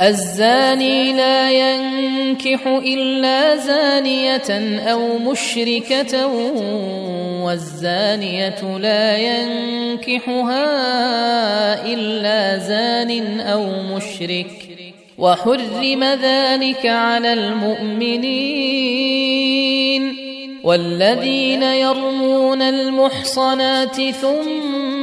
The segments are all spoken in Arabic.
الزاني لا ينكح إلا زانية أو مشركة والزانية لا ينكحها إلا زان أو مشرك. وحرم ذلك على المؤمنين والذين يرمون المحصنات ثم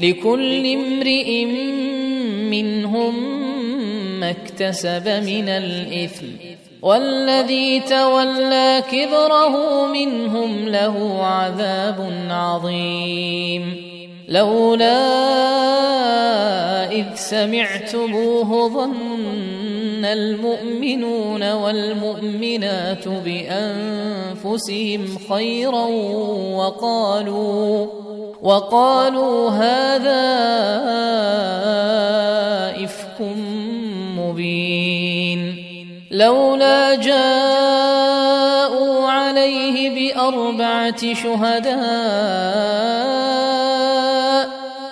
لكل امرئ منهم ما اكتسب من الإثم. والذي تولى كبره منهم له عذاب عظيم. لولا إذ سمعتموه ظن المؤمنون والمؤمنات بأنفسهم خيرا وقالوا وقالوا هذا إفك مبين. لولا جاءوا عليه بأربعة شهداء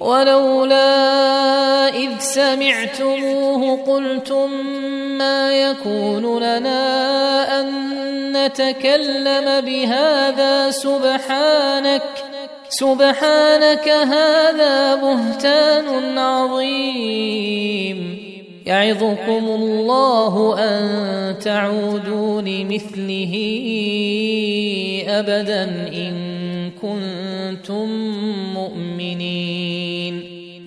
ولولا إذ سمعتموه قلتم ما يكون لنا أن يتكلم بهذا سبحانك سبحانك هذا بهتان عظيم يعظكم الله أن تعودوا لمثله أبدا إن كنتم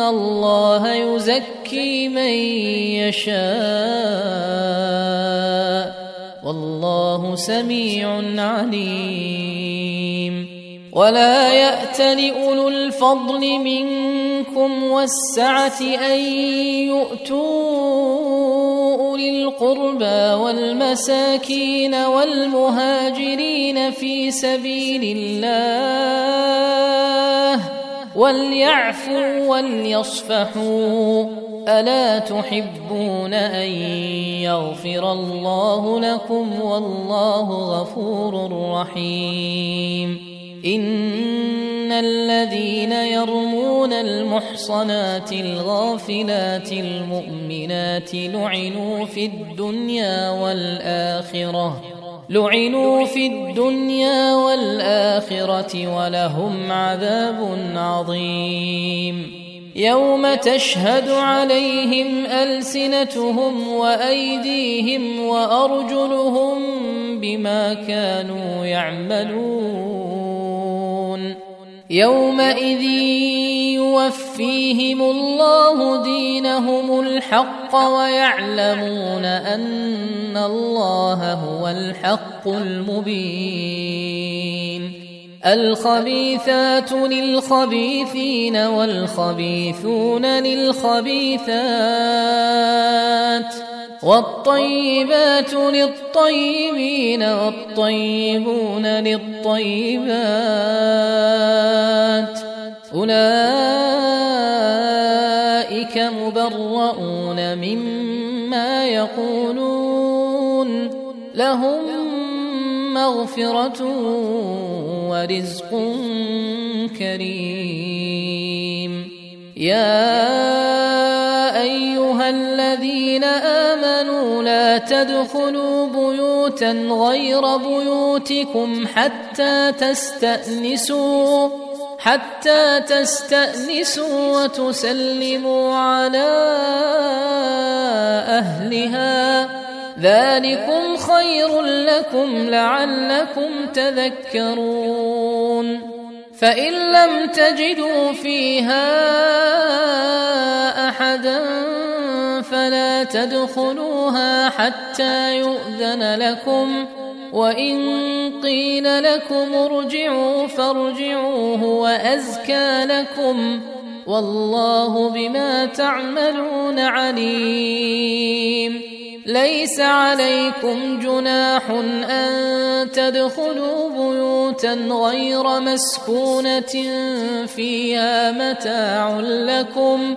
الله يزكي من يشاء والله سميع عليم. ولا يات لاولو الفضل منكم والسعه ان يؤتوا اولي القربى والمساكين والمهاجرين في سبيل الله وليعفوا وليصفحوا. ألا تحبون أن يغفر الله لكم والله غفور رحيم. إن الذين يرمون المحصنات الغافلات المؤمنات لعنوا في الدنيا والآخرة. لعنوا في الدنيا والاخره ولهم عذاب عظيم يوم تشهد عليهم السنتهم وايديهم وارجلهم بما كانوا يعملون يومئذ يوفيهم الله دينهم الحق ويعلمون أن الله هو الحق المبين. الخبيثات للخبيثين والخبيثون للخبيثات. والطيبات للطيبين والطيبون للطيبات. أولئك مبرؤون مما يقولون. لهم مغفرة ورزق كريم. يا أيها الذين آمنوا لا تدخلوا بيوتا غير بيوتكم حتى تستأنسوا حتى تستأنسوا وتسلموا على أهلها. ذلكم خير لكم لعلكم تذكرون. فإن لم تجدوا فيها احدا فلا تدخلوها حتى يؤذن لكم وإن قيل لكم ارجعوا فارجعوا هو ازكى لكم والله بما تعملون عليم. ليس عليكم جناح أن تدخلوا بيوتا غير مسكونة فيها متاع لكم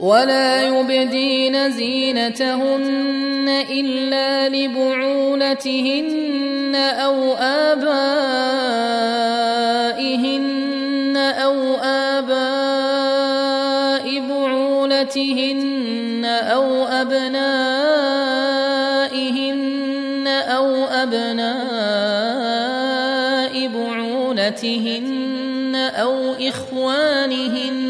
ولا يبدين زينتهن إلا لبعولتهن أو آبائهن أو آباء بعولتهن أو أبنائهن أو أبناء بعولتهن أو إخوانهن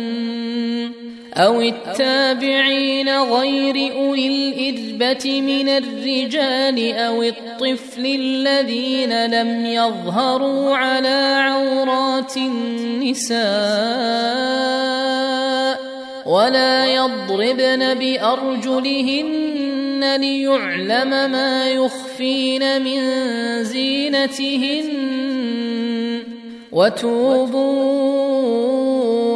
أو التابعين غير أولي الإربة من الرجال أو الطفل الذين لم يظهروا على عورات النساء ولا يضربن بأرجلهن ليعلم ما يخفين من زينتهن وتوبوا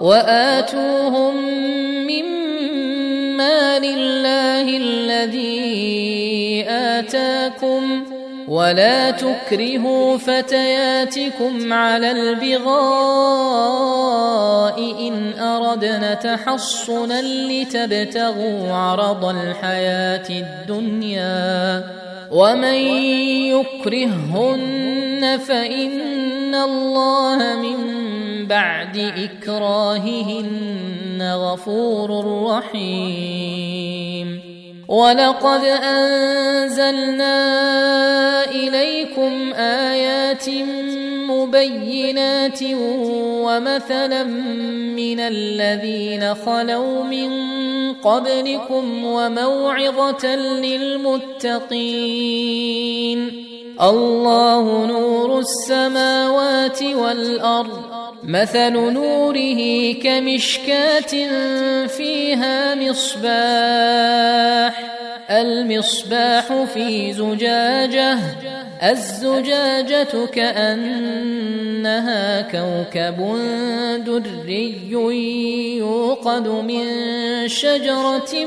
وآتوهم مما لله الذي آتاكم ولا تكرهوا فتياتكم على البغاء إن أردنا تحصنا لتبتغوا عرض الحياة الدنيا ومن يكرههن فإن الله من بعد إكراههن غفور رحيم. ولقد أنزلنا إليكم آيات مبينات ومثلا من الذين خلوا من قبلكم وموعظة للمتقين. الله نور السماوات والأرض. مثل نوره كمشكاة فيها مصباح المصباح في زجاجة. الزجاجة كأنها كوكب دري يوقد من شجرة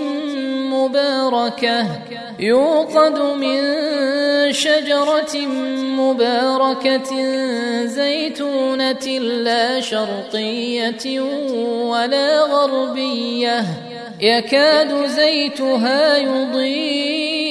مباركة يوقد من شجرة مباركة زيتونة لا شرقية ولا غربية يكاد زيتها يضيء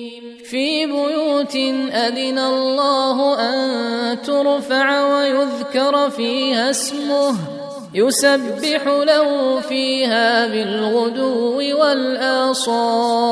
في بيوت أذن الله أن ترفع ويذكر فيها اسمه يسبح له فيها بالغدو والآصال.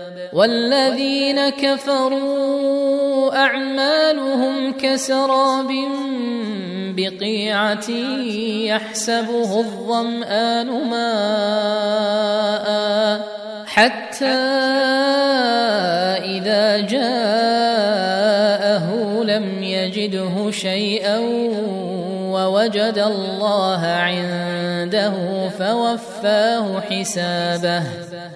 والذين كفروا أعمالهم كسراب بقيعة يحسبه الظمآن ماء حتى إذا جاءه لم يجده شيئا ووجد الله عنده فوفاه حسابه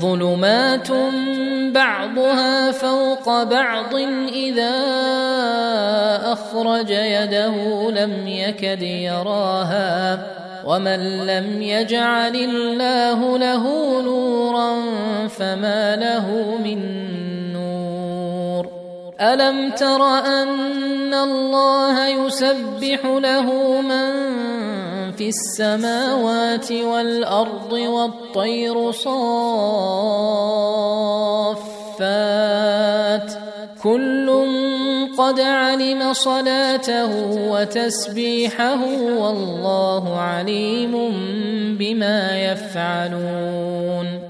ظلمات بعضها فوق بعض اذا اخرج يده لم يكد يراها ومن لم يجعل الله له نورا فما له من ألم تر أن الله يسبح له من في السماوات والأرض والطير صافات كل قد علم صلاته وتسبيحه والله عليم بما يفعلون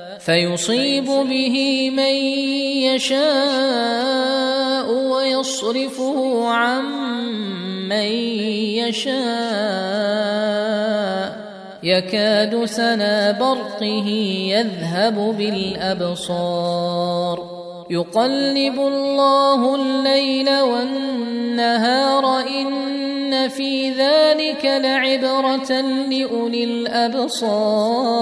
فيصيب به من يشاء ويصرفه عن من يشاء. يكاد سنا برقه يذهب بالأبصار. يقلب الله الليل والنهار إن في ذلك لعبرة لأولي الأبصار.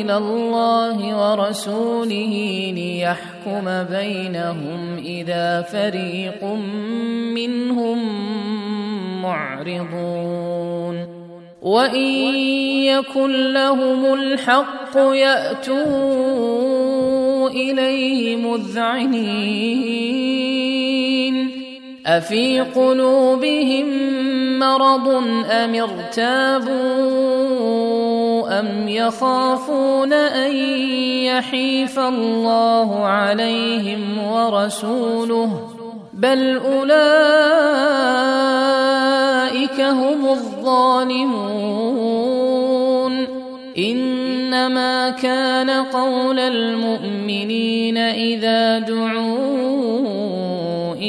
إلى الله ورسوله ليحكم بينهم إذا فريق منهم معرضون. وإن يكن لهم الحق يأتوا إليه مذعنين. أفي قلوبهم مرض أم ارتابوا؟ ام يخافون ان يحيف الله عليهم ورسوله بل اولئك هم الظالمون انما كان قول المؤمنين اذا دعوا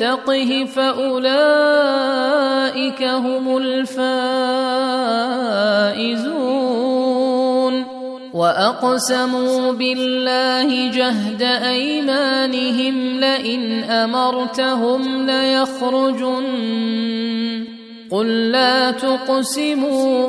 ويتقه فأولئك هم الفائزون. وأقسموا بالله جهد أيمانهم لئن أمرتهم ليخرجن. قل لا تقسموا.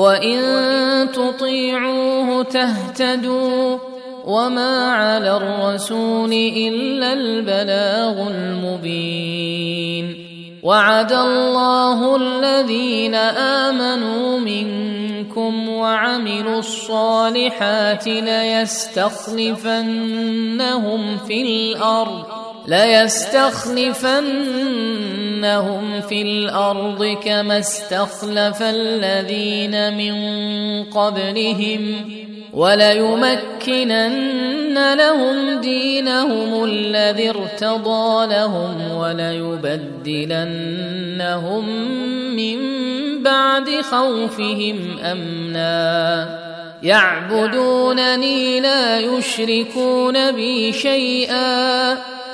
وان تطيعوه تهتدوا وما على الرسول الا البلاغ المبين وعد الله الذين امنوا منكم وعملوا الصالحات ليستخلفنهم في الأرض ليستخلفنهم في الأرض كما استخلف الذين من قبلهم وليمكنن لهم دينهم الذي ارتضى لهم وليبدلنهم من بعد خوفهم أمنا يعبدونني لا يشركون بي شيئا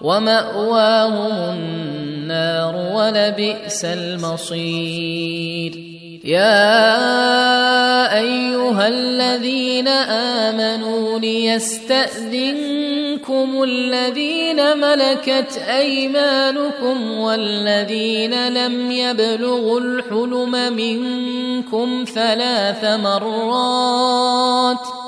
ومأواهم النار ولبئس المصير. يا أيها الذين آمنوا ليستأذنكم الذين ملكت أيمانكم والذين لم يبلغوا الحلم منكم ثلاث مرات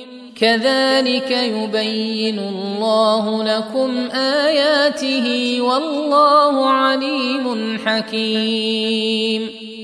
كذلك يبين الله لكم آياته والله عليم حكيم.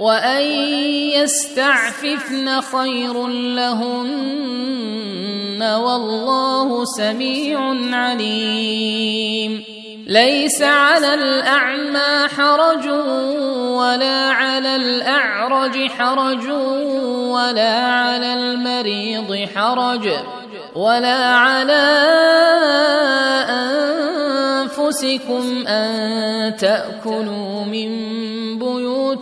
وأن يستعففن خير لهن والله سميع عليم. ليس على الأعمى حرج ولا على الأعرج حرج ولا على المريض حرج ولا على أنفسكم أن تأكلوا من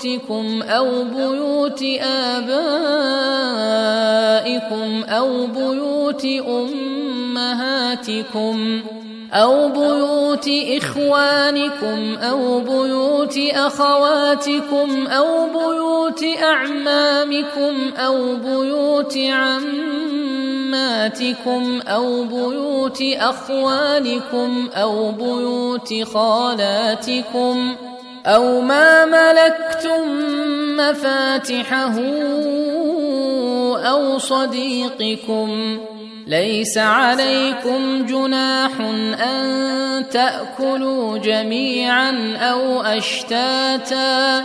بيوتكم أو بيوت آبائكم أو بيوت أمهاتكم أو بيوت إخوانكم أو بيوت أخواتكم أو بيوت أعمامكم أو بيوت عماتكم أو بيوت أخوالكم أو بيوت خالاتكم أو ما ملكتم مفاتحه أو صديقكم ليس عليكم جناح أن تأكلوا جميعا أو أشتاتا